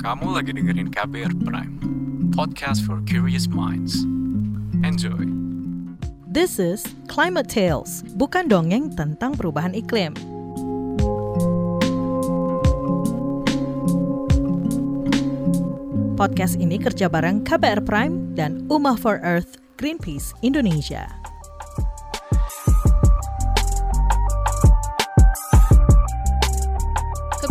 Kamu lagi dengerin KBR Prime, podcast for curious minds. Enjoy! This is Climate Tales, bukan dongeng tentang perubahan iklim. Podcast ini kerja bareng KBR Prime dan Umah for Earth Greenpeace Indonesia.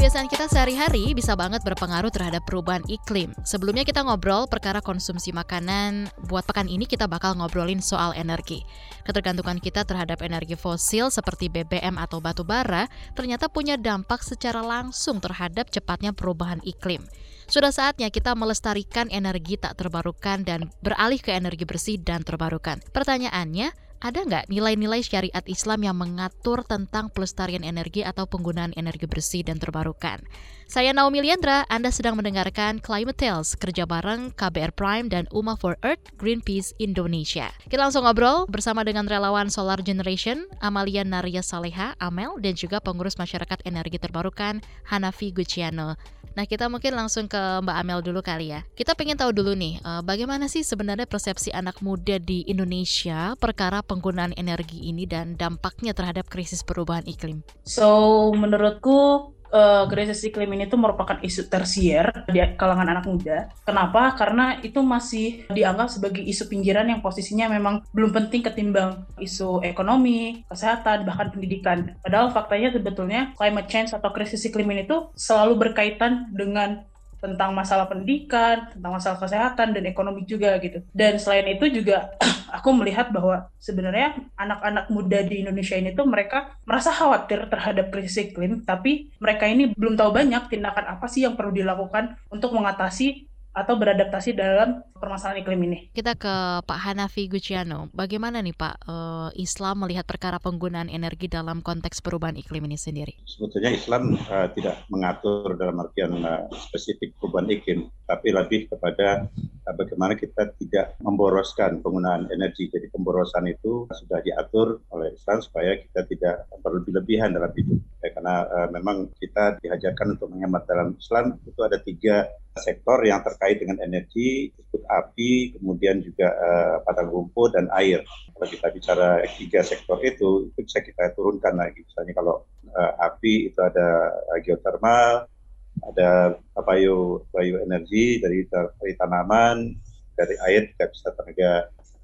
Kebiasaan kita sehari-hari bisa banget berpengaruh terhadap perubahan iklim. Sebelumnya kita ngobrol perkara konsumsi makanan. Buat pekan ini kita bakal ngobrolin soal energi. Ketergantungan kita terhadap energi fosil seperti BBM atau batu bara ternyata punya dampak secara langsung terhadap cepatnya perubahan iklim. Sudah saatnya kita melestarikan energi tak terbarukan dan beralih ke energi bersih dan terbarukan. Pertanyaannya, ada nggak nilai-nilai syariat Islam yang mengatur tentang pelestarian energi atau penggunaan energi bersih dan terbarukan? Saya Naomi Liandra, Anda sedang mendengarkan Climate Tales, kerja bareng KBR Prime dan Uma for Earth Greenpeace Indonesia. Kita langsung ngobrol bersama dengan relawan Solar Generation, Amalia Naria Saleha, Amel, dan juga pengurus masyarakat energi terbarukan, Hanafi Guciano. Nah, kita mungkin langsung ke Mbak Amel dulu kali ya. Kita pengen tahu dulu nih, uh, bagaimana sih sebenarnya persepsi anak muda di Indonesia perkara penggunaan energi ini dan dampaknya terhadap krisis perubahan iklim? So, menurutku uh, krisis iklim ini tuh merupakan isu tersier di kalangan anak muda. Kenapa? Karena itu masih dianggap sebagai isu pinggiran yang posisinya memang belum penting ketimbang isu ekonomi, kesehatan, bahkan pendidikan. Padahal faktanya sebetulnya climate change atau krisis iklim ini tuh selalu berkaitan dengan tentang masalah pendidikan, tentang masalah kesehatan dan ekonomi juga gitu. Dan selain itu juga aku melihat bahwa sebenarnya anak-anak muda di Indonesia ini tuh mereka merasa khawatir terhadap krisis iklim, tapi mereka ini belum tahu banyak tindakan apa sih yang perlu dilakukan untuk mengatasi atau beradaptasi dalam permasalahan iklim ini. Kita ke Pak Hanafi Guciano. Bagaimana nih Pak uh, Islam melihat perkara penggunaan energi dalam konteks perubahan iklim ini sendiri? Sebetulnya Islam uh, tidak mengatur dalam artian uh, spesifik perubahan iklim, tapi lebih kepada uh, bagaimana kita tidak memboroskan penggunaan energi. Jadi pemborosan itu sudah diatur oleh Islam supaya kita tidak berlebih-lebihan dalam hidup. Ya, karena uh, memang kita diajarkan untuk menghemat dalam Islam itu ada tiga sektor yang terkait dengan energi, disebut api, kemudian juga uh, padang rumput dan air. Kalau kita bicara tiga sektor itu, itu bisa kita turunkan lagi. Misalnya kalau uh, api itu ada geothermal, ada bio bioenergi dari dari tanaman, dari air juga bisa tenaga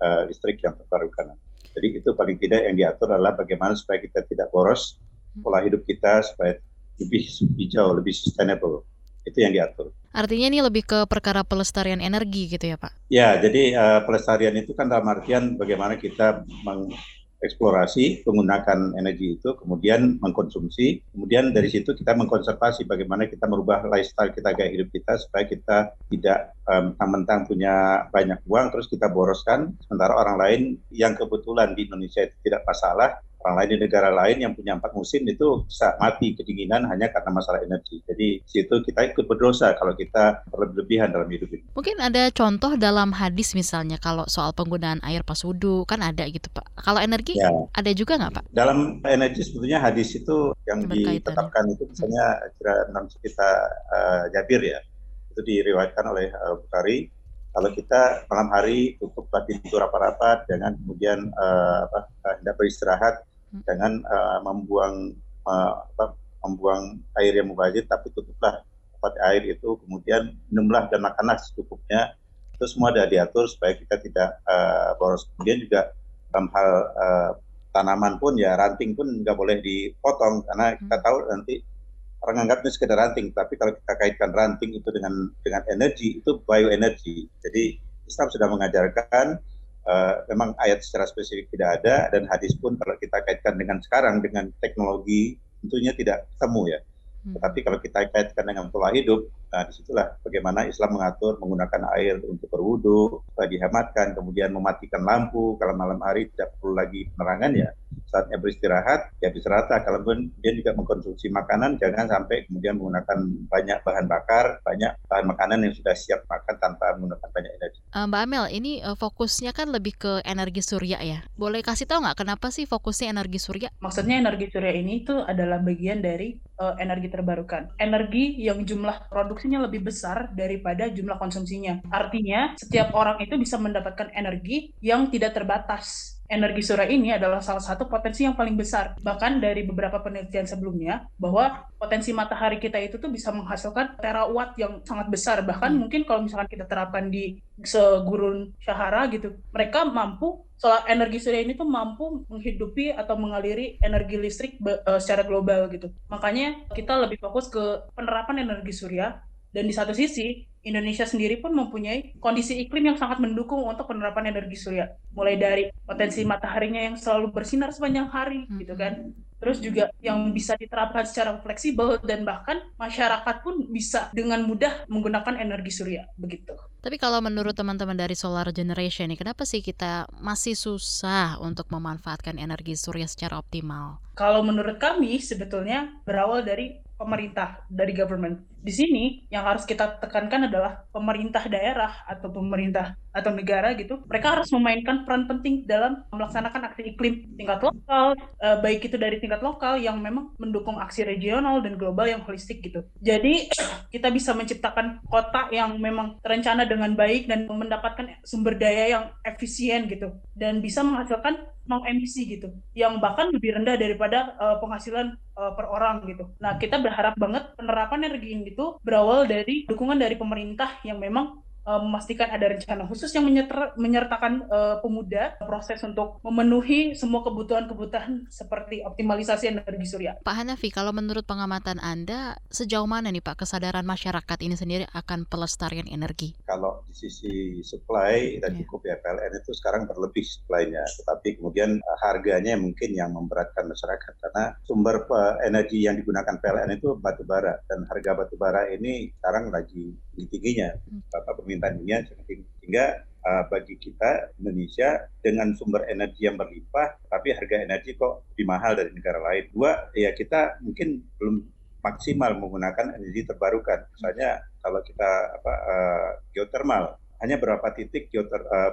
uh, listrik yang terbarukan. Jadi itu paling tidak yang diatur adalah bagaimana supaya kita tidak boros pola hidup kita supaya lebih hijau, lebih sustainable itu yang diatur. Artinya ini lebih ke perkara pelestarian energi gitu ya Pak? Ya, jadi uh, pelestarian itu kan dalam artian bagaimana kita mengeksplorasi, menggunakan energi itu, kemudian mengkonsumsi, kemudian dari situ kita mengkonservasi bagaimana kita merubah lifestyle kita, gaya hidup kita supaya kita tidak mentang-mentang um, punya banyak uang terus kita boroskan, sementara orang lain yang kebetulan di Indonesia itu tidak masalah, orang lain di negara lain yang punya empat musim itu bisa mati kedinginan hanya karena masalah energi. Jadi situ kita ikut berdosa kalau kita berlebihan dalam hidup ini. Mungkin ada contoh dalam hadis misalnya kalau soal penggunaan air pas wudhu kan ada gitu Pak. Kalau energi ya. ada juga nggak Pak? Dalam energi sebetulnya hadis itu yang ditetapkan itu misalnya kira enam kita uh, Jabir ya itu diriwayatkan oleh uh, Bukhari kalau kita malam hari tutuplah pintu rapat-rapat jangan kemudian uh, apa hendak beristirahat jangan uh, membuang uh, apa, membuang air yang mubazir tapi tutuplah tempat air itu kemudian minumlah dan makanlah secukupnya. Itu semua sudah diatur supaya kita tidak uh, boros. Kemudian juga dalam hal uh, tanaman pun ya ranting pun nggak boleh dipotong karena kita tahu nanti orang anggap ini sekedar ranting tapi kalau kita kaitkan ranting itu dengan dengan energi itu bioenergi. Jadi Islam sudah mengajarkan Uh, memang ayat secara spesifik tidak ada dan hadis pun kalau kita kaitkan dengan sekarang dengan teknologi tentunya tidak temu ya. Hmm. Tetapi kalau kita kaitkan dengan pola hidup, nah di situlah bagaimana Islam mengatur menggunakan air untuk berwudu, supaya dihematkan, kemudian mematikan lampu kalau malam hari tidak perlu lagi penerangan ya saatnya beristirahat ya beristirahat kalaupun dia juga mengkonsumsi makanan jangan sampai kemudian menggunakan banyak bahan bakar banyak bahan makanan yang sudah siap makan tanpa menggunakan banyak energi. Uh, Mbak Amel ini uh, fokusnya kan lebih ke energi surya ya boleh kasih tahu nggak kenapa sih fokusnya energi surya? Maksudnya energi surya ini itu adalah bagian dari uh, energi terbarukan energi yang jumlah produksi produksinya lebih besar daripada jumlah konsumsinya. Artinya, setiap orang itu bisa mendapatkan energi yang tidak terbatas energi surya ini adalah salah satu potensi yang paling besar. Bahkan dari beberapa penelitian sebelumnya, bahwa potensi matahari kita itu tuh bisa menghasilkan terawatt yang sangat besar. Bahkan hmm. mungkin kalau misalkan kita terapkan di segurun Syahara gitu, mereka mampu soal energi surya ini tuh mampu menghidupi atau mengaliri energi listrik uh, secara global gitu. Makanya kita lebih fokus ke penerapan energi surya dan di satu sisi, Indonesia sendiri pun mempunyai kondisi iklim yang sangat mendukung untuk penerapan energi surya. Mulai dari potensi mataharinya yang selalu bersinar sepanjang hari, hmm. gitu kan. Terus juga yang bisa diterapkan secara fleksibel dan bahkan masyarakat pun bisa dengan mudah menggunakan energi surya, begitu. Tapi kalau menurut teman-teman dari Solar Generation nih, kenapa sih kita masih susah untuk memanfaatkan energi surya secara optimal? Kalau menurut kami sebetulnya berawal dari pemerintah dari government. Di sini yang harus kita tekankan adalah pemerintah daerah atau pemerintah atau negara gitu. Mereka harus memainkan peran penting dalam melaksanakan aksi iklim tingkat lokal, eh, baik itu dari tingkat lokal yang memang mendukung aksi regional dan global yang holistik gitu. Jadi kita bisa menciptakan kota yang memang terencana dengan baik dan mendapatkan sumber daya yang efisien gitu dan bisa menghasilkan non emisi gitu yang bahkan lebih rendah daripada uh, penghasilan uh, per orang gitu. Nah, kita berharap banget penerapan energi ini itu berawal dari dukungan dari pemerintah yang memang memastikan ada rencana khusus yang menyeter, menyertakan uh, pemuda proses untuk memenuhi semua kebutuhan-kebutuhan seperti optimalisasi energi surya. Pak Hanafi, kalau menurut pengamatan Anda, sejauh mana nih Pak kesadaran masyarakat ini sendiri akan pelestarian energi? Kalau di sisi supply dan yeah. cukup ya PLN itu sekarang berlebih supply-nya, tetapi kemudian uh, harganya mungkin yang memberatkan masyarakat karena sumber uh, energi yang digunakan PLN itu batu bara dan harga batu bara ini sekarang lagi tinggi-tingginya. Hmm. Bapak permintaan dunia sehingga uh, bagi kita Indonesia dengan sumber energi yang berlimpah, tapi harga energi kok lebih mahal dari negara lain. Dua, ya kita mungkin belum maksimal menggunakan energi terbarukan. Misalnya kalau kita apa uh, geothermal hanya berapa titik uh,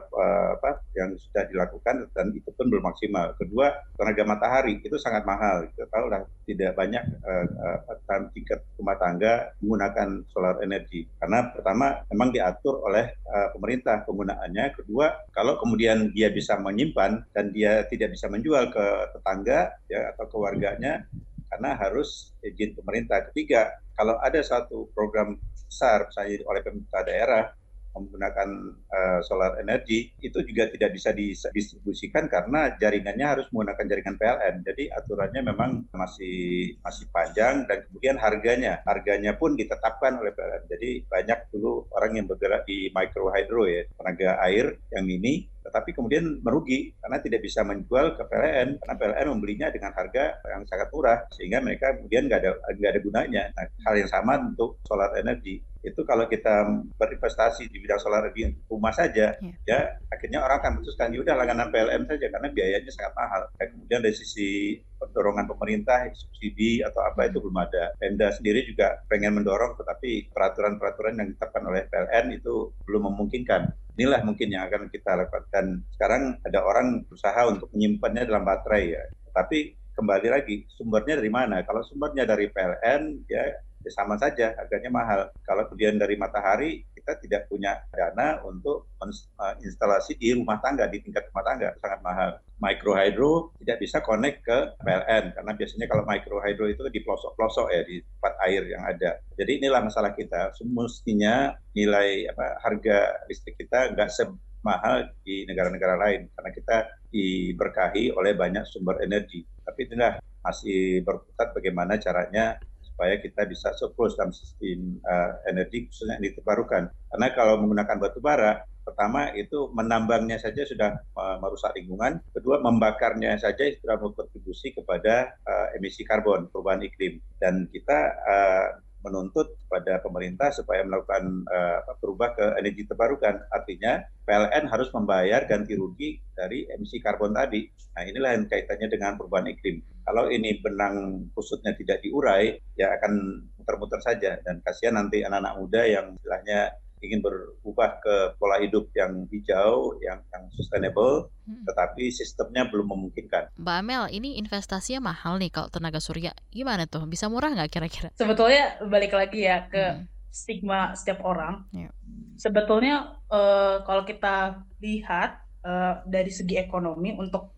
apa yang sudah dilakukan dan itu pun belum maksimal. Kedua, tenaga matahari itu sangat mahal. Kita tahu lah tidak banyak uh, tingkat rumah tangga menggunakan solar energi karena pertama memang diatur oleh uh, pemerintah penggunaannya. Kedua, kalau kemudian dia bisa menyimpan dan dia tidak bisa menjual ke tetangga ya atau ke warganya karena harus izin pemerintah. Ketiga, kalau ada satu program besar misalnya oleh pemerintah daerah menggunakan uh, solar energi itu juga tidak bisa didistribusikan karena jaringannya harus menggunakan jaringan PLN. Jadi aturannya memang masih masih panjang dan kemudian harganya harganya pun ditetapkan oleh PLN. Jadi banyak dulu orang yang bergerak di micro hydro ya tenaga air yang mini tetapi kemudian merugi karena tidak bisa menjual ke PLN karena PLN membelinya dengan harga yang sangat murah sehingga mereka kemudian nggak ada nggak ada gunanya. Nah, hal yang sama untuk solar energi itu kalau kita berinvestasi di bidang solar di rumah saja, yeah. ya akhirnya orang akan memutuskan ya udah langganan PLN saja karena biayanya sangat mahal. Ya, kemudian dari sisi dorongan pemerintah, subsidi atau apa itu belum ada. Pemda sendiri juga pengen mendorong, tetapi peraturan-peraturan yang ditetapkan oleh PLN itu belum memungkinkan. Inilah mungkin yang akan kita lakukan. Dan sekarang ada orang berusaha untuk menyimpannya dalam baterai ya. Tapi kembali lagi sumbernya dari mana? Kalau sumbernya dari PLN ya ya sama saja harganya mahal. Kalau kemudian dari matahari kita tidak punya dana untuk eh, instalasi di rumah tangga di tingkat rumah tangga sangat mahal. Micro hydro tidak bisa connect ke PLN karena biasanya kalau micro hydro itu di pelosok-pelosok ya di tempat air yang ada. Jadi inilah masalah kita. Semestinya nilai apa harga listrik kita nggak semahal di negara-negara lain karena kita diberkahi oleh banyak sumber energi. Tapi inilah masih berputar bagaimana caranya supaya kita bisa surplus dalam sistem uh, energi khususnya yang terbarukan. Karena kalau menggunakan batu bara, pertama itu menambangnya saja sudah uh, merusak lingkungan, kedua membakarnya saja sudah berkontribusi kepada uh, emisi karbon perubahan iklim dan kita uh, menuntut pada pemerintah supaya melakukan uh, berubah ke energi terbarukan. Artinya PLN harus membayar ganti rugi dari emisi karbon tadi. Nah inilah yang kaitannya dengan perubahan iklim. Kalau ini benang kusutnya tidak diurai, ya akan muter-muter saja. Dan kasihan nanti anak-anak muda yang istilahnya ingin berubah ke pola hidup yang hijau, yang yang sustainable, hmm. tetapi sistemnya belum memungkinkan. Mbak Amel, ini investasinya mahal nih kalau tenaga surya. Gimana tuh? Bisa murah nggak kira-kira? Sebetulnya balik lagi ya ke hmm stigma setiap orang. Yeah. Sebetulnya uh, kalau kita lihat uh, dari segi ekonomi untuk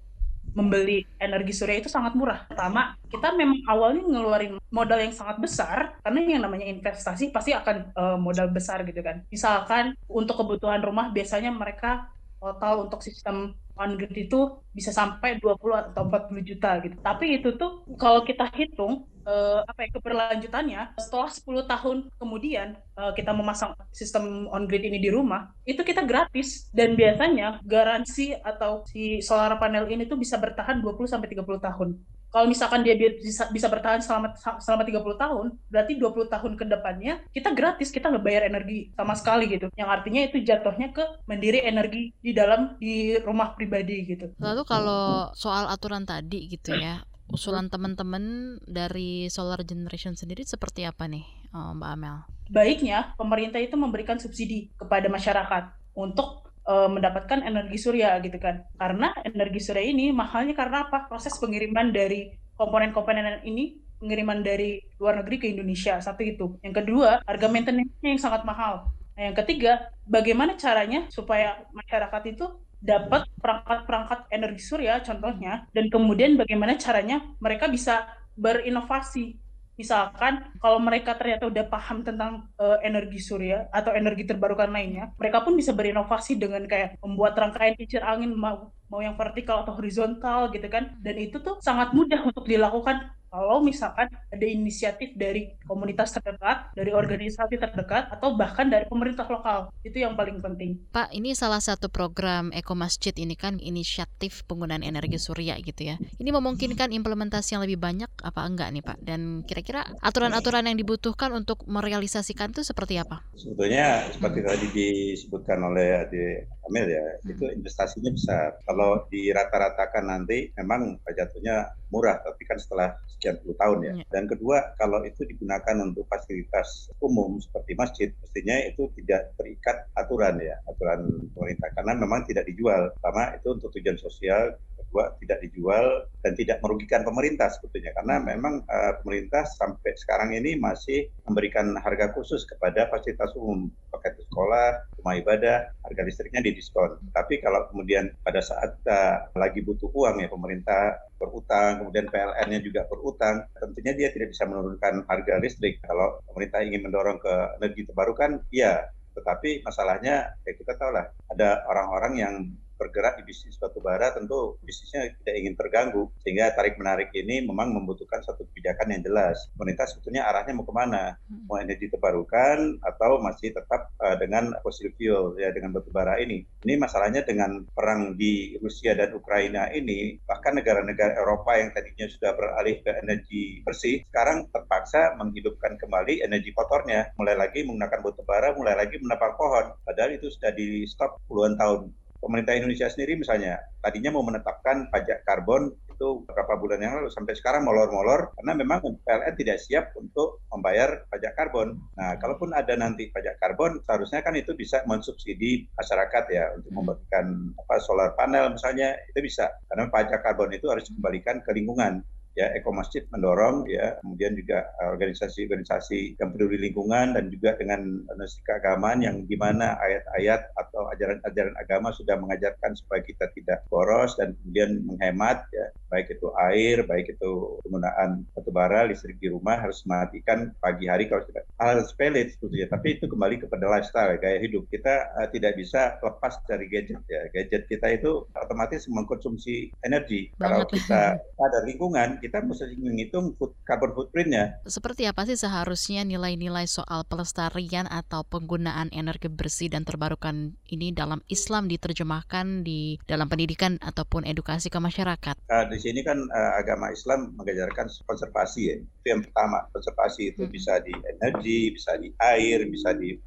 membeli energi surya itu sangat murah. Pertama, kita memang awalnya ngeluarin modal yang sangat besar karena yang namanya investasi pasti akan uh, modal besar gitu kan. Misalkan untuk kebutuhan rumah biasanya mereka total untuk sistem on grid itu bisa sampai 20 atau 40 juta gitu. Tapi itu tuh kalau kita hitung uh, apa ya keberlanjutannya setelah 10 tahun kemudian uh, kita memasang sistem on grid ini di rumah itu kita gratis dan biasanya garansi atau si solar panel ini tuh bisa bertahan 20 sampai 30 tahun kalau misalkan dia bisa, bisa bertahan selama selama 30 tahun, berarti 20 tahun ke depannya kita gratis, kita nggak bayar energi sama sekali gitu. Yang artinya itu jatuhnya ke mendiri energi di dalam di rumah pribadi gitu. Lalu kalau soal aturan tadi gitu ya, usulan teman-teman dari Solar Generation sendiri seperti apa nih, eh, Mbak Amel? Baiknya pemerintah itu memberikan subsidi kepada masyarakat untuk uh, mendapatkan energi surya gitu kan. Karena energi surya ini mahalnya karena apa? Proses pengiriman dari komponen-komponen ini pengiriman dari luar negeri ke Indonesia satu itu. Yang kedua, harga maintenance-nya yang sangat mahal. Nah, yang ketiga, bagaimana caranya supaya masyarakat itu dapat perangkat-perangkat energi surya contohnya dan kemudian bagaimana caranya mereka bisa berinovasi Misalkan kalau mereka ternyata udah paham tentang uh, energi surya atau energi terbarukan lainnya, mereka pun bisa berinovasi dengan kayak membuat rangkaian kincir angin mau mau yang vertikal atau horizontal gitu kan. Dan itu tuh sangat mudah untuk dilakukan kalau misalkan ada inisiatif dari komunitas terdekat, dari organisasi terdekat, atau bahkan dari pemerintah lokal. Itu yang paling penting. Pak, ini salah satu program Eko Masjid ini kan inisiatif penggunaan energi surya gitu ya. Ini memungkinkan implementasi yang lebih banyak apa enggak nih Pak? Dan kira-kira aturan-aturan yang dibutuhkan untuk merealisasikan itu seperti apa? Sebetulnya seperti tadi disebutkan oleh Amel ya, hmm. itu investasinya besar. Kalau dirata-ratakan nanti memang jatuhnya murah, tapi kan setelah sekian puluh tahun ya. Hmm. Dan kedua, kalau itu digunakan untuk fasilitas umum seperti masjid, mestinya itu tidak terikat aturan ya, aturan pemerintah karena memang tidak dijual. Pertama itu untuk tujuan sosial, kedua tidak dijual dan tidak merugikan pemerintah sebetulnya karena memang uh, pemerintah sampai sekarang ini masih memberikan harga khusus kepada fasilitas umum, paket sekolah, rumah ibadah, harga listriknya didiskon. Tapi kalau kemudian pada saat uh, lagi butuh uang ya pemerintah berutang, kemudian PLN-nya juga berutang, tentunya dia tidak bisa menurunkan harga listrik. Kalau pemerintah ingin mendorong ke energi terbarukan, iya. Tetapi masalahnya, ya kita tahu lah, ada orang-orang yang bergerak di bisnis batu bara tentu bisnisnya tidak ingin terganggu. Sehingga tarik menarik ini memang membutuhkan satu kebijakan yang jelas. Pemerintah sebetulnya arahnya mau ke mana? Hmm. mau energi terbarukan atau masih tetap uh, dengan fossil fuel ya dengan batu bara ini? Ini masalahnya dengan perang di Rusia dan Ukraina ini bahkan negara-negara Eropa yang tadinya sudah beralih ke energi bersih sekarang terpaksa menghidupkan kembali energi kotornya. Mulai lagi menggunakan batu bara mulai lagi menebang pohon. Padahal itu sudah di stop puluhan tahun pemerintah Indonesia sendiri misalnya tadinya mau menetapkan pajak karbon itu beberapa bulan yang lalu sampai sekarang molor-molor karena memang PLN tidak siap untuk membayar pajak karbon. Nah, kalaupun ada nanti pajak karbon, seharusnya kan itu bisa mensubsidi masyarakat ya untuk membuatkan apa solar panel misalnya itu bisa karena pajak karbon itu harus dikembalikan ke lingkungan ya Eko Masjid mendorong ya kemudian juga eh, organisasi-organisasi yang peduli lingkungan dan juga dengan nasi keagamaan yang di mana ayat-ayat atau ajaran-ajaran agama sudah mengajarkan supaya kita tidak boros dan kemudian menghemat ya. Baik itu air baik itu penggunaan batu bara listrik di rumah harus mematikan pagi hari kalau tidak. Hal sepele sebetulnya tapi itu kembali kepada lifestyle gaya hidup. Kita uh, tidak bisa lepas dari gadget ya. Gadget kita itu otomatis mengkonsumsi energi. Banget. kalau kita ada lingkungan kita mesti menghitung food, carbon footprintnya. Seperti apa sih seharusnya nilai-nilai soal pelestarian atau penggunaan energi bersih dan terbarukan ini dalam Islam diterjemahkan di dalam pendidikan ataupun edukasi ke masyarakat? Uh, di sini kan uh, agama Islam mengajarkan konservasi ya. Itu yang pertama. Konservasi itu hmm. bisa di energi, bisa di air, bisa di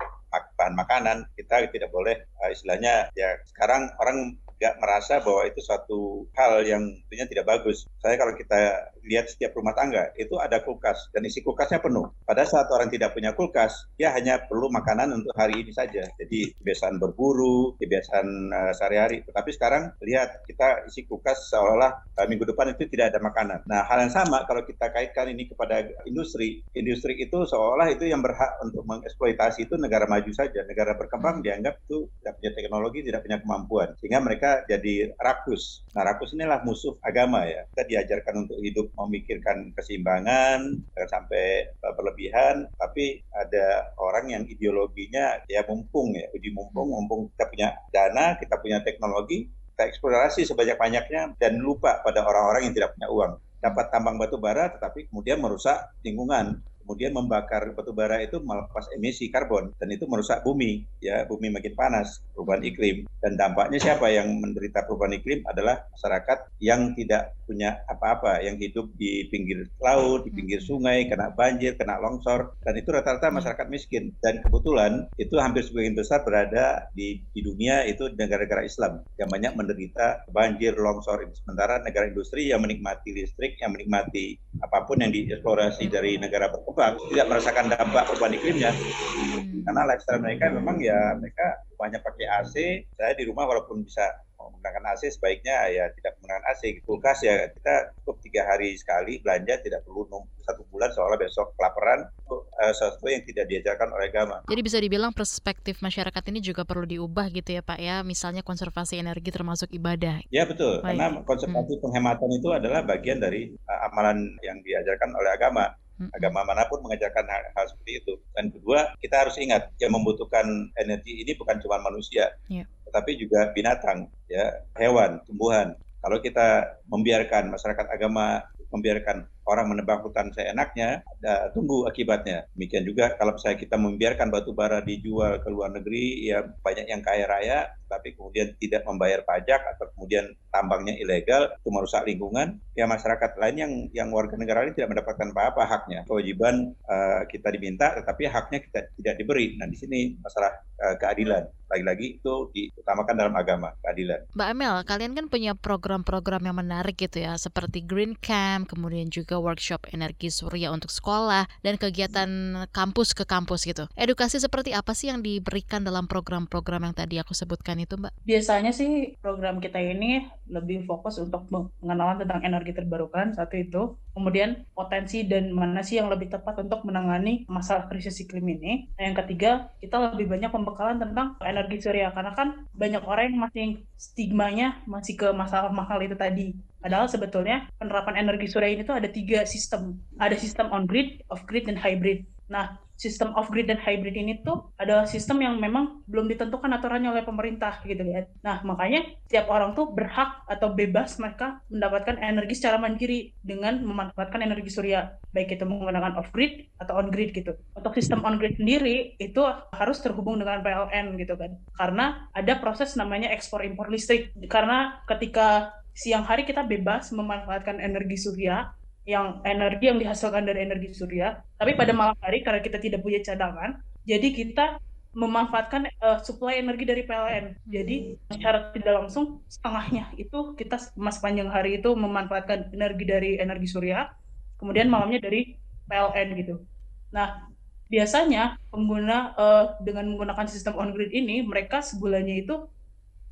bahan makanan. Kita tidak boleh uh, istilahnya ya sekarang orang nggak merasa bahwa itu suatu hal yang tentunya tidak bagus. Saya kalau kita lihat setiap rumah tangga itu ada kulkas dan isi kulkasnya penuh. Pada saat orang tidak punya kulkas, dia hanya perlu makanan untuk hari ini saja. Jadi kebiasaan berburu, kebiasaan uh, sehari-hari. Tetapi sekarang lihat kita isi kulkas seolah-olah uh, minggu depan itu tidak ada makanan. Nah hal yang sama kalau kita kaitkan ini kepada industri, industri itu seolah itu yang berhak untuk mengeksploitasi itu negara maju saja. Negara berkembang dianggap itu tidak punya teknologi, tidak punya kemampuan. Sehingga mereka jadi rakus. Nah rakus inilah musuh agama ya. Kita diajarkan untuk hidup memikirkan keseimbangan, sampai uh, berlebihan, tapi ada orang yang ideologinya ya mumpung ya, uji mumpung, mumpung kita punya dana, kita punya teknologi, kita eksplorasi sebanyak-banyaknya dan lupa pada orang-orang yang tidak punya uang. Dapat tambang batu bara tetapi kemudian merusak lingkungan kemudian membakar batu bara itu melepas emisi karbon dan itu merusak bumi ya. Bumi makin panas perubahan iklim. Dan dampaknya siapa? Yang menderita perubahan iklim adalah masyarakat yang tidak punya apa-apa yang hidup di pinggir laut di pinggir sungai kena banjir kena longsor. Dan itu rata-rata masyarakat miskin. Dan kebetulan itu hampir sebagian besar berada di, di dunia itu negara-negara Islam yang banyak menderita banjir longsor. Sementara negara industri yang menikmati listrik yang menikmati apa pun yang dieksplorasi dari negara berkembang berkembang tidak merasakan dampak perubahan iklimnya hmm. karena lifestyle mereka memang ya mereka banyak pakai AC saya di rumah walaupun bisa menggunakan AC sebaiknya ya tidak menggunakan AC kulkas ya kita cukup tiga hari sekali belanja tidak perlu nunggu satu bulan seolah besok kelaparan uh, sesuatu yang tidak diajarkan oleh agama. Jadi bisa dibilang perspektif masyarakat ini juga perlu diubah gitu ya Pak ya misalnya konservasi energi termasuk ibadah. Ya betul Baik. karena konservasi hmm. penghematan itu adalah bagian dari uh, amalan yang diajarkan oleh agama Agama mana pun mengajarkan hal, hal seperti itu. Dan kedua, kita harus ingat yang membutuhkan energi ini bukan cuma manusia, yeah. tetapi juga binatang, ya, hewan, tumbuhan. Kalau kita membiarkan masyarakat agama membiarkan orang menebang hutan seenaknya, ada tunggu akibatnya. Demikian juga kalau misalnya kita membiarkan batu bara dijual ke luar negeri, ya banyak yang kaya raya, tapi kemudian tidak membayar pajak atau kemudian tambangnya ilegal, itu merusak lingkungan, ya masyarakat lain yang yang warga negara ini tidak mendapatkan apa-apa haknya. Kewajiban uh, kita diminta, tetapi haknya kita tidak diberi. Nah di sini masalah uh, keadilan. Lagi-lagi itu diutamakan dalam agama, keadilan. Mbak Amel, kalian kan punya program-program yang menarik gitu ya, seperti Green Camp, kemudian juga workshop energi surya untuk sekolah, dan kegiatan kampus ke kampus gitu. Edukasi seperti apa sih yang diberikan dalam program-program yang tadi aku sebutkan itu Mbak? Biasanya sih program kita ini lebih fokus untuk pengenalan tentang energi terbarukan satu itu. Kemudian potensi dan mana sih yang lebih tepat untuk menangani masalah krisis iklim ini. Nah, yang ketiga, kita lebih banyak pembekalan tentang energi surya karena kan banyak orang yang masih stigmanya masih ke masalah mahal itu tadi. Padahal sebetulnya penerapan energi surya ini tuh ada tiga sistem. Ada sistem on grid, off grid, dan hybrid. Nah, sistem off grid dan hybrid ini tuh adalah sistem yang memang belum ditentukan aturannya oleh pemerintah gitu ya. Nah, makanya setiap orang tuh berhak atau bebas mereka mendapatkan energi secara mandiri dengan memanfaatkan energi surya, baik itu menggunakan off grid atau on grid gitu. Untuk sistem on grid sendiri itu harus terhubung dengan PLN gitu kan. Karena ada proses namanya ekspor impor listrik. Karena ketika siang hari kita bebas memanfaatkan energi surya, yang energi yang dihasilkan dari energi surya. Tapi pada malam hari karena kita tidak punya cadangan, jadi kita memanfaatkan uh, suplai energi dari PLN. Jadi secara tidak langsung setengahnya itu kita mas panjang hari itu memanfaatkan energi dari energi surya, kemudian malamnya dari PLN gitu. Nah, biasanya pengguna uh, dengan menggunakan sistem on grid ini mereka sebulannya itu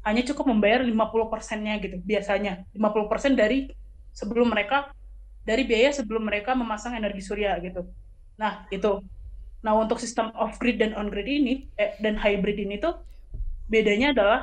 hanya cukup membayar 50 persennya gitu biasanya 50 persen dari sebelum mereka dari biaya sebelum mereka memasang energi surya gitu. Nah, itu. Nah, untuk sistem off grid dan on grid ini eh, dan hybrid ini tuh bedanya adalah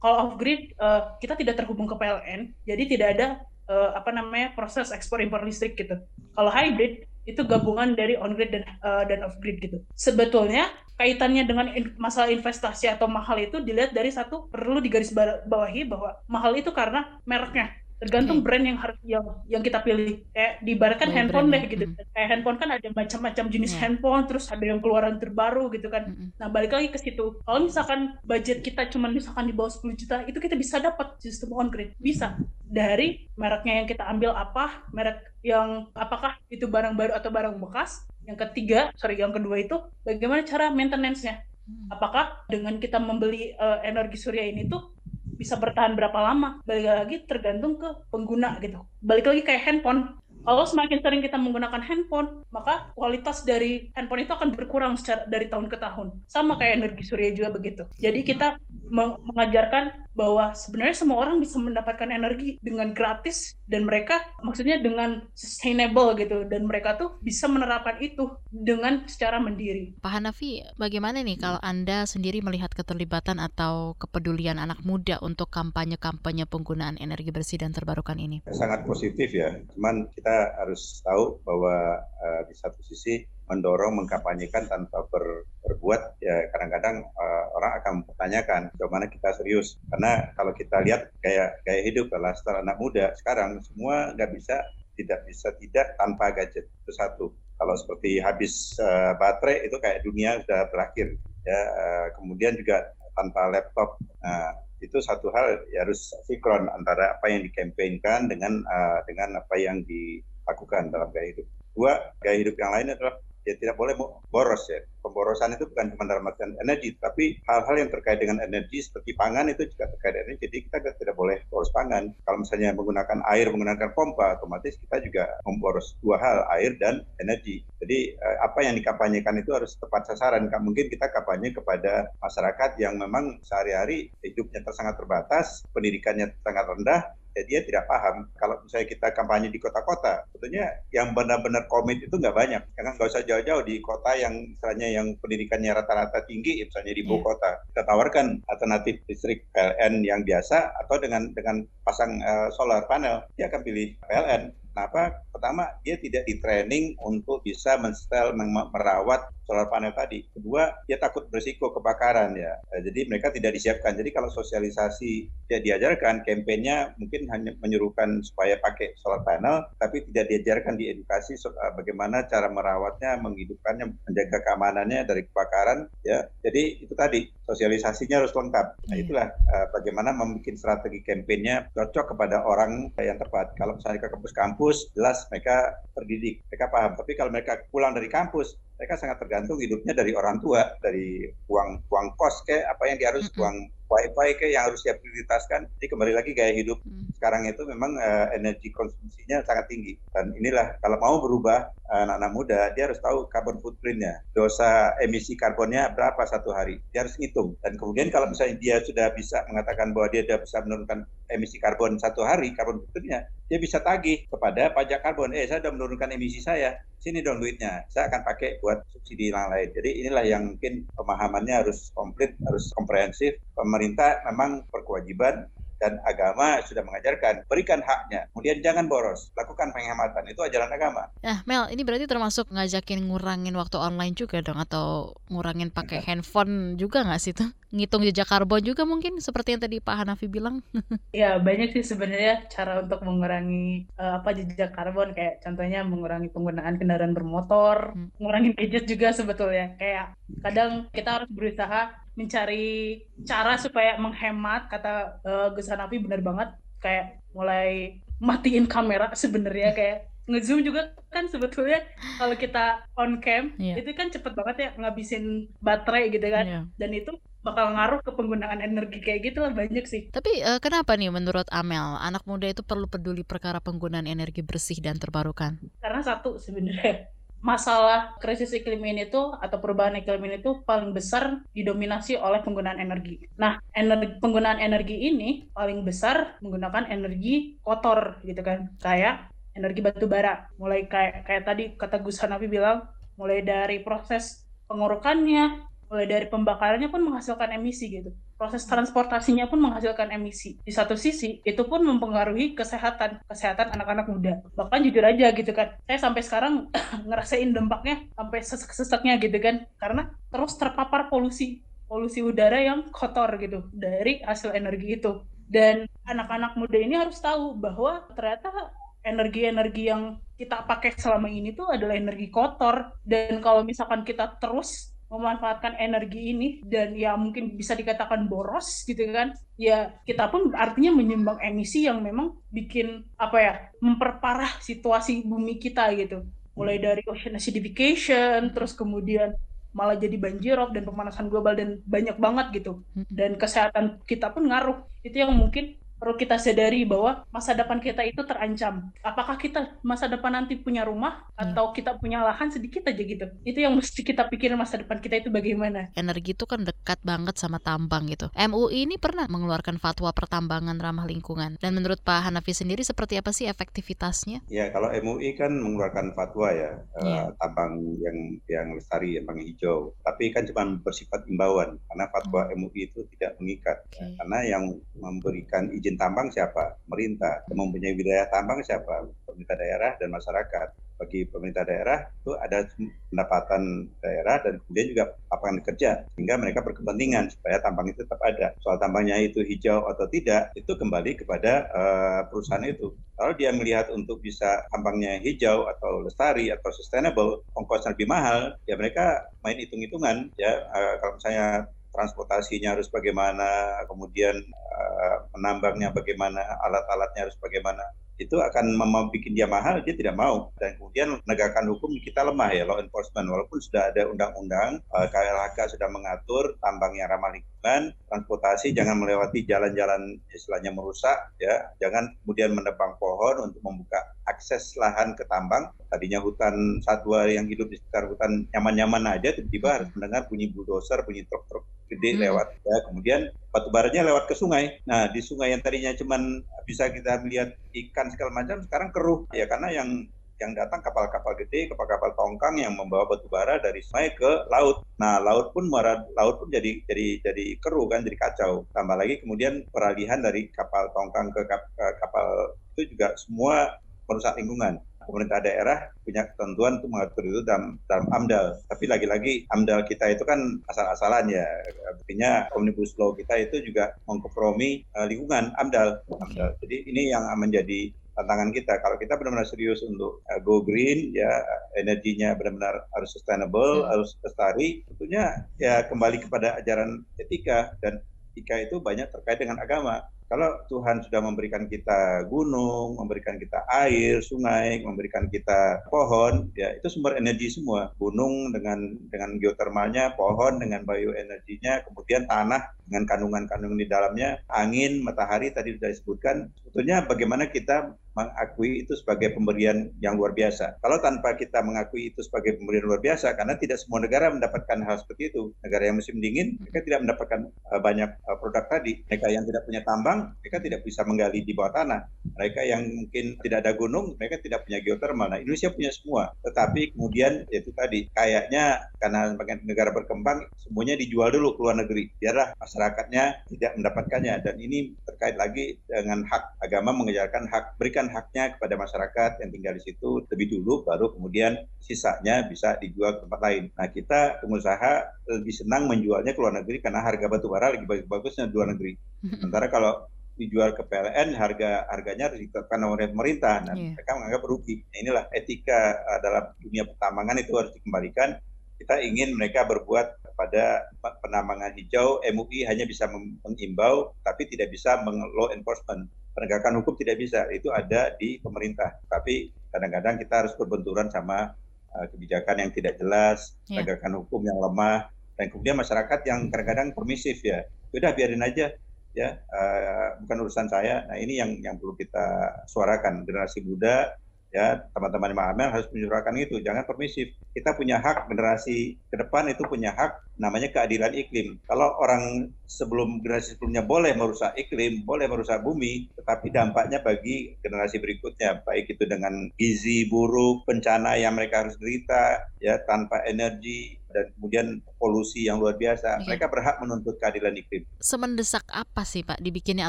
kalau off grid uh, kita tidak terhubung ke PLN, jadi tidak ada uh, apa namanya proses ekspor impor listrik gitu. Kalau hybrid itu gabungan dari on grid dan uh, dan off grid gitu. Sebetulnya kaitannya dengan in masalah investasi atau mahal itu dilihat dari satu perlu digarisbawahi bahwa mahal itu karena mereknya tergantung okay. brand yang harus yang yang kita pilih kayak diibaratkan oh, handphone deh gitu hmm. kayak handphone kan ada macam-macam jenis yeah. handphone terus ada yang keluaran terbaru gitu kan hmm. nah balik lagi ke situ kalau misalkan budget kita cuma misalkan di bawah 10 juta itu kita bisa dapat sistem on grid bisa dari mereknya yang kita ambil apa merek yang apakah itu barang baru atau barang bekas yang ketiga sorry yang kedua itu bagaimana cara maintenance-nya mm. apakah dengan kita membeli uh, energi surya ini tuh bisa bertahan berapa lama balik lagi tergantung ke pengguna gitu balik lagi kayak handphone Kalau semakin sering kita menggunakan handphone, maka kualitas dari handphone itu akan berkurang secara dari tahun ke tahun. Sama kayak energi surya juga begitu. Jadi kita mengajarkan bahwa sebenarnya semua orang bisa mendapatkan energi dengan gratis dan mereka maksudnya dengan sustainable gitu dan mereka tuh bisa menerapkan itu dengan secara mandiri. Pak Hanafi, bagaimana nih kalau Anda sendiri melihat keterlibatan atau kepedulian anak muda untuk kampanye-kampanye penggunaan energi bersih dan terbarukan ini? Sangat positif ya, cuman kita harus tahu bahwa uh, di satu sisi mendorong mengkampanyekan tanpa ber, berbuat ya kadang-kadang uh, orang akan mempertanyakan bagaimana kita serius? Karena kalau kita lihat kayak gaya hidup setelah anak muda sekarang semua nggak bisa tidak bisa tidak tanpa gadget. Itu satu. Kalau seperti habis uh, baterai itu kayak dunia sudah berakhir ya uh, kemudian juga tanpa laptop. Nah, itu satu hal ya harus sinkron antara apa yang dikampanyekan dengan uh, dengan apa yang dilakukan dalam gaya hidup. Dua, gaya hidup yang lain adalah ya tidak boleh boros ya. Pemborosan itu bukan cuma dalam artian energi, tapi hal-hal yang terkait dengan energi seperti pangan itu juga terkait dengan energi. Jadi kita tidak boleh boros pangan. Kalau misalnya menggunakan air, menggunakan pompa, otomatis kita juga memboros dua hal, air dan energi. Jadi eh, apa yang dikampanyekan itu harus tepat sasaran. Mungkin kita kampanye kepada masyarakat yang memang sehari-hari hidupnya sangat terbatas, pendidikannya sangat rendah, ya dia tidak paham. Kalau misalnya kita kampanye di kota-kota, sebetulnya yang benar-benar komit itu nggak banyak. Karena nggak usah jauh-jauh di kota yang misalnya yang pendidikannya rata-rata tinggi, misalnya di ibu yeah. kota. Kita tawarkan alternatif listrik PLN yang biasa atau dengan dengan pasang uh, solar panel, dia akan pilih PLN. Kenapa? Pertama, dia tidak di training untuk bisa menstel, merawat solar panel tadi. Kedua, dia takut berisiko kebakaran ya. Eh, jadi mereka tidak disiapkan. Jadi kalau sosialisasi dia diajarkan, kampanyenya mungkin hanya menyuruhkan supaya pakai solar panel, tapi tidak diajarkan di edukasi eh, bagaimana cara merawatnya, menghidupkannya, menjaga keamanannya dari kebakaran ya. Jadi itu tadi sosialisasinya harus lengkap. Nah iya. itulah uh, bagaimana membuat strategi kampanyenya cocok kepada orang yang tepat. Kalau misalnya ke kampus-kampus, jelas mereka terdidik, mereka paham. Tapi kalau mereka pulang dari kampus, mereka sangat tergantung hidupnya dari orang tua, dari uang uang kos kayak apa yang dia harus uang wifi kayak yang harus dia prioritaskan. Jadi kembali lagi gaya hidup mm. sekarang itu memang uh, energi konsumsinya sangat tinggi. Dan inilah kalau mau berubah eh, anak-anak muda dia harus tahu carbon footprintnya, dosa emisi karbonnya berapa satu hari. Dia harus ngitung. Dan kemudian kalau misalnya dia sudah bisa mengatakan bahwa dia sudah bisa menurunkan emisi karbon satu hari, karbon footprintnya, dia bisa tagih kepada pajak karbon. Eh, saya sudah menurunkan emisi saya sini dong duitnya saya akan pakai buat subsidi yang lain jadi inilah yang mungkin pemahamannya harus komplit harus komprehensif pemerintah memang berkewajiban dan agama sudah mengajarkan berikan haknya kemudian jangan boros lakukan penghematan itu ajaran agama nah Mel ini berarti termasuk ngajakin ngurangin waktu online juga dong atau ngurangin pakai handphone juga nggak sih tuh ngitung jejak karbon juga mungkin seperti yang tadi Pak Hanafi bilang. ya banyak sih sebenarnya cara untuk mengurangi uh, apa jejak karbon kayak contohnya mengurangi penggunaan kendaraan bermotor, hmm. mengurangi gadget juga sebetulnya. Kayak kadang kita harus berusaha mencari cara supaya menghemat kata uh, Gus Hanafi benar banget kayak mulai matiin kamera sebenarnya kayak ngezoom juga kan sebetulnya kalau kita on cam yeah. itu kan cepet banget ya ngabisin baterai gitu kan yeah. dan itu bakal ngaruh ke penggunaan energi kayak gitu lah banyak sih. Tapi uh, kenapa nih menurut Amel anak muda itu perlu peduli perkara penggunaan energi bersih dan terbarukan? Karena satu sebenarnya masalah krisis iklim ini tuh atau perubahan iklim ini tuh paling besar didominasi oleh penggunaan energi. Nah, energi, penggunaan energi ini paling besar menggunakan energi kotor gitu kan, kayak energi batu bara. Mulai kayak kayak tadi kata Gus Hanafi bilang, mulai dari proses pengurukannya, mulai dari pembakarannya pun menghasilkan emisi gitu. Proses transportasinya pun menghasilkan emisi. Di satu sisi, itu pun mempengaruhi kesehatan, kesehatan anak-anak muda. Bahkan jujur aja gitu kan, saya sampai sekarang ngerasain dampaknya sampai sesek-seseknya gitu kan, karena terus terpapar polusi, polusi udara yang kotor gitu dari hasil energi itu. Dan anak-anak muda ini harus tahu bahwa ternyata energi-energi yang kita pakai selama ini tuh adalah energi kotor dan kalau misalkan kita terus memanfaatkan energi ini dan ya mungkin bisa dikatakan boros gitu kan ya kita pun artinya menyumbang emisi yang memang bikin apa ya memperparah situasi bumi kita gitu. Mulai dari ocean acidification terus kemudian malah jadi banjirop dan pemanasan global dan banyak banget gitu. Hmm. dan kesehatan kita pun ngaruh. Itu yang mungkin perlu kita sadari bahwa masa depan kita itu terancam. Apakah kita masa depan nanti punya rumah hmm. atau kita punya lahan sedikit aja gitu. Itu yang mesti kita pikirin masa depan kita itu bagaimana. Energi itu kan dekat banget sama tambang gitu. MUI ini pernah mengeluarkan fatwa pertambangan ramah lingkungan. Dan menurut Pak Hanafi sendiri seperti apa sih efektivitasnya? Ya, kalau MUI kan mengeluarkan fatwa ya, yeah. uh, iya. tambang yang yang lestari, yang hijau. Tapi kan cuma bersifat imbauan karena fatwa hmm. MUI itu tidak mengikat. Okay. Karena yang memberikan izin tambang siapa? Pemerintah. Yang mempunyai wilayah tambang siapa? Pemerintah daerah dan masyarakat bagi pemerintah daerah itu ada pendapatan daerah dan kemudian juga lapangan kerja sehingga mereka berkepentingan supaya tambang itu tetap ada. Soal tambangnya itu hijau atau tidak itu kembali kepada uh, perusahaan itu. Kalau dia melihat untuk bisa tambangnya hijau atau lestari atau sustainable, ongkosnya lebih mahal, ya mereka main hitung-hitungan ya uh, kalau misalnya transportasinya harus bagaimana, kemudian uh, menambangnya bagaimana, alat-alatnya harus bagaimana itu akan membuat dia mahal, dia tidak mau. Dan kemudian penegakan hukum kita lemah ya, law enforcement. Walaupun sudah ada undang-undang, KLHK sudah mengatur tambang yang ramah lingkungan, transportasi jangan melewati jalan-jalan istilahnya merusak, ya, jangan kemudian menebang pohon untuk membuka akses lahan ke tambang. Tadinya hutan satwa yang hidup di sekitar hutan nyaman-nyaman aja, tiba-tiba harus mendengar bunyi bulldozer, bunyi truk-truk gede hmm. lewat ya kemudian batu baranya lewat ke sungai nah di sungai yang tadinya cuman bisa kita melihat ikan segala macam sekarang keruh ya karena yang yang datang kapal-kapal gede, kapal-kapal tongkang yang membawa batu bara dari sungai ke laut. Nah, laut pun muara laut pun jadi jadi jadi keruh kan, jadi kacau. Tambah lagi kemudian peralihan dari kapal tongkang ke, ke kapal itu juga semua merusak lingkungan pemerintah daerah punya ketentuan untuk mengatur itu dalam, dalam AMDAL. Tapi lagi-lagi AMDAL kita itu kan asal-asalan ya. Artinya Omnibus Law kita itu juga mengkompromi uh, lingkungan AMDAL. AMDAL. Jadi ini yang menjadi tantangan kita. Kalau kita benar-benar serius untuk uh, go green, ya energinya benar-benar harus sustainable, hmm. harus lestari, tentunya ya kembali kepada ajaran etika dan etika itu banyak terkait dengan agama. Kalau Tuhan sudah memberikan kita gunung, memberikan kita air, sungai, memberikan kita pohon, ya itu sumber energi semua. Gunung dengan dengan geotermalnya, pohon dengan bioenerginya, kemudian tanah dengan kandungan-kandungan di dalamnya, angin, matahari tadi sudah disebutkan. Sebetulnya bagaimana kita mengakui itu sebagai pemberian yang luar biasa. Kalau tanpa kita mengakui itu sebagai pemberian luar biasa, karena tidak semua negara mendapatkan hal seperti itu. Negara yang musim dingin, mereka tidak mendapatkan uh, banyak uh, produk tadi. Mereka yang tidak punya tambang, mereka tidak bisa menggali di bawah tanah. Mereka yang mungkin tidak ada gunung, mereka tidak punya geotermal. Nah, Indonesia punya semua. Tetapi kemudian itu tadi, kayaknya karena negara berkembang, semuanya dijual dulu ke luar negeri. Biarlah masyarakatnya tidak mendapatkannya. Dan ini terkait lagi dengan hak agama mengejarkan hak berikan haknya kepada masyarakat yang tinggal di situ lebih dulu, baru kemudian sisanya bisa dijual ke tempat lain. Nah kita pengusaha lebih senang menjualnya ke luar negeri karena harga batu bara lagi bagus-bagusnya di luar negeri. Sementara kalau dijual ke PLN harga harganya harus ditetapkan oleh pemerintah dan yeah. mereka menganggap rugi. Nah, inilah etika uh, dalam dunia pertambangan itu harus dikembalikan. Kita ingin mereka berbuat pada penambangan hijau, MUI hanya bisa mengimbau tapi tidak bisa meng law enforcement penegakan hukum tidak bisa. Itu ada di pemerintah. Tapi kadang-kadang kita harus berbenturan sama uh, kebijakan yang tidak jelas yeah. penegakan hukum yang lemah dan kemudian masyarakat yang kadang-kadang permisif ya. Sudah biarin aja ya. Uh, bukan urusan saya. Nah ini yang yang perlu kita suarakan. Generasi muda ya teman-teman Imam Amel harus menyuarakan itu. Jangan permisif. Kita punya hak generasi ke depan itu punya hak namanya keadilan iklim. Kalau orang sebelum generasi sebelumnya boleh merusak iklim boleh merusak bumi tetapi dampaknya bagi generasi berikutnya baik itu dengan gizi buruk bencana yang mereka harus derita ya tanpa energi dan kemudian polusi yang luar biasa. Okay. Mereka berhak menuntut keadilan iklim. Semendesak apa sih Pak dibikinnya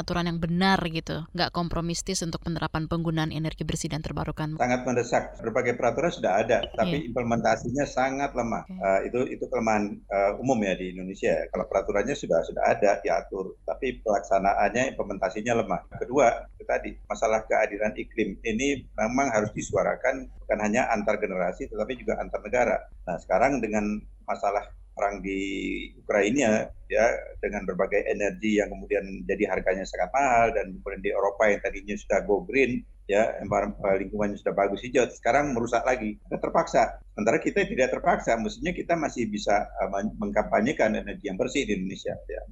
aturan yang benar gitu, nggak kompromistis untuk penerapan penggunaan energi bersih dan terbarukan? Sangat mendesak. Berbagai peraturan sudah ada, tapi yeah. implementasinya sangat lemah. Okay. Uh, eh, itu itu kelemahan uh, umum ya di Indonesia. Kalau peraturannya sudah sudah ada diatur, tapi pelaksanaannya implementasinya lemah. Kedua, itu tadi masalah keadilan iklim ini memang harus disuarakan bukan hanya antar generasi, tetapi juga antar negara. Nah sekarang dengan masalah perang di Ukraina ya dengan berbagai energi yang kemudian jadi harganya sangat mahal dan kemudian di Eropa yang tadinya sudah go green ya eh, lingkungannya sudah bagus hijau sekarang merusak lagi. Kita terpaksa. Sementara kita tidak terpaksa mestinya kita masih bisa uh, mengkampanyekan energi yang bersih di Indonesia ya.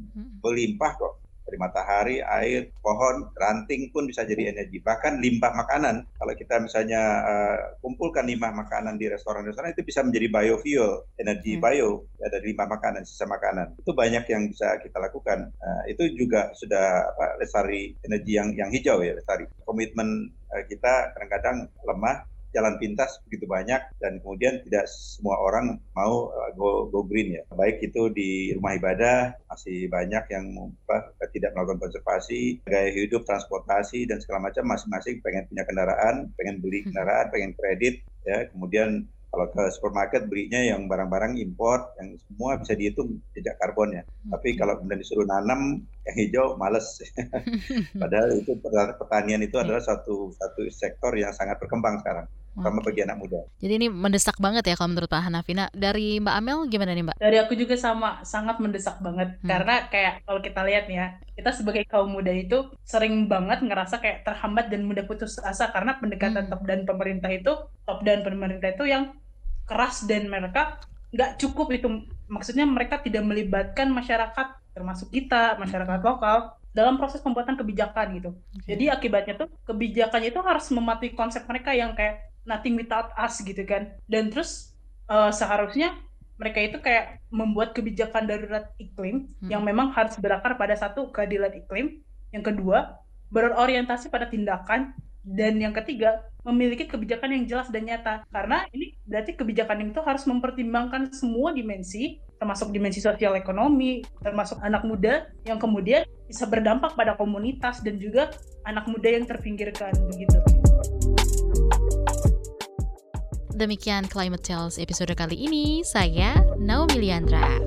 Berlimpah kok dari matahari, air, pohon, ranting pun bisa jadi energi. Bahkan limbah makanan, kalau kita misalnya uh, kumpulkan limbah makanan di restoran-restoran itu bisa menjadi biofuel, energi hmm. bio ya, dari limbah makanan, sisa makanan. Itu banyak yang bisa kita lakukan. Uh, itu juga sudah apa, lestari energi yang yang hijau ya lestari. Komitmen uh, kita kadang-kadang lemah jalan pintas begitu banyak dan kemudian tidak semua orang mau uh, go, go green ya. Baik itu di rumah ibadah masih banyak yang apa, tidak melakukan konservasi, gaya hidup, transportasi dan segala macam masing-masing pengen punya kendaraan, pengen beli hmm. kendaraan, pengen kredit ya. Kemudian kalau ke supermarket belinya yang barang-barang import yang semua bisa dihitung jejak karbonnya. Hmm. Tapi kalau kemudian disuruh nanam yang hijau males. Padahal itu pertanian itu adalah satu satu sektor yang sangat berkembang sekarang terutama bagi anak muda. Jadi ini mendesak banget ya kalau menurut Pak Hanafina. Dari Mbak Amel gimana nih Mbak? Dari aku juga sama, sangat mendesak banget. Hmm. Karena kayak kalau kita lihat ya, kita sebagai kaum muda itu sering banget ngerasa kayak terhambat dan mudah putus asa karena pendekatan hmm. top dan pemerintah itu, top dan pemerintah itu yang keras dan mereka nggak cukup itu. Maksudnya mereka tidak melibatkan masyarakat termasuk kita, masyarakat lokal dalam proses pembuatan kebijakan gitu. Okay. Jadi akibatnya tuh kebijakannya itu harus mematuhi konsep mereka yang kayak nothing without us gitu kan dan terus uh, seharusnya mereka itu kayak membuat kebijakan darurat iklim hmm. yang memang harus berakar pada satu keadilan iklim yang kedua berorientasi pada tindakan dan yang ketiga memiliki kebijakan yang jelas dan nyata karena ini berarti kebijakan itu harus mempertimbangkan semua dimensi termasuk dimensi sosial ekonomi termasuk anak muda yang kemudian bisa berdampak pada komunitas dan juga anak muda yang terpinggirkan begitu. Demikian Climate Tales episode kali ini. Saya Naomi Liandra.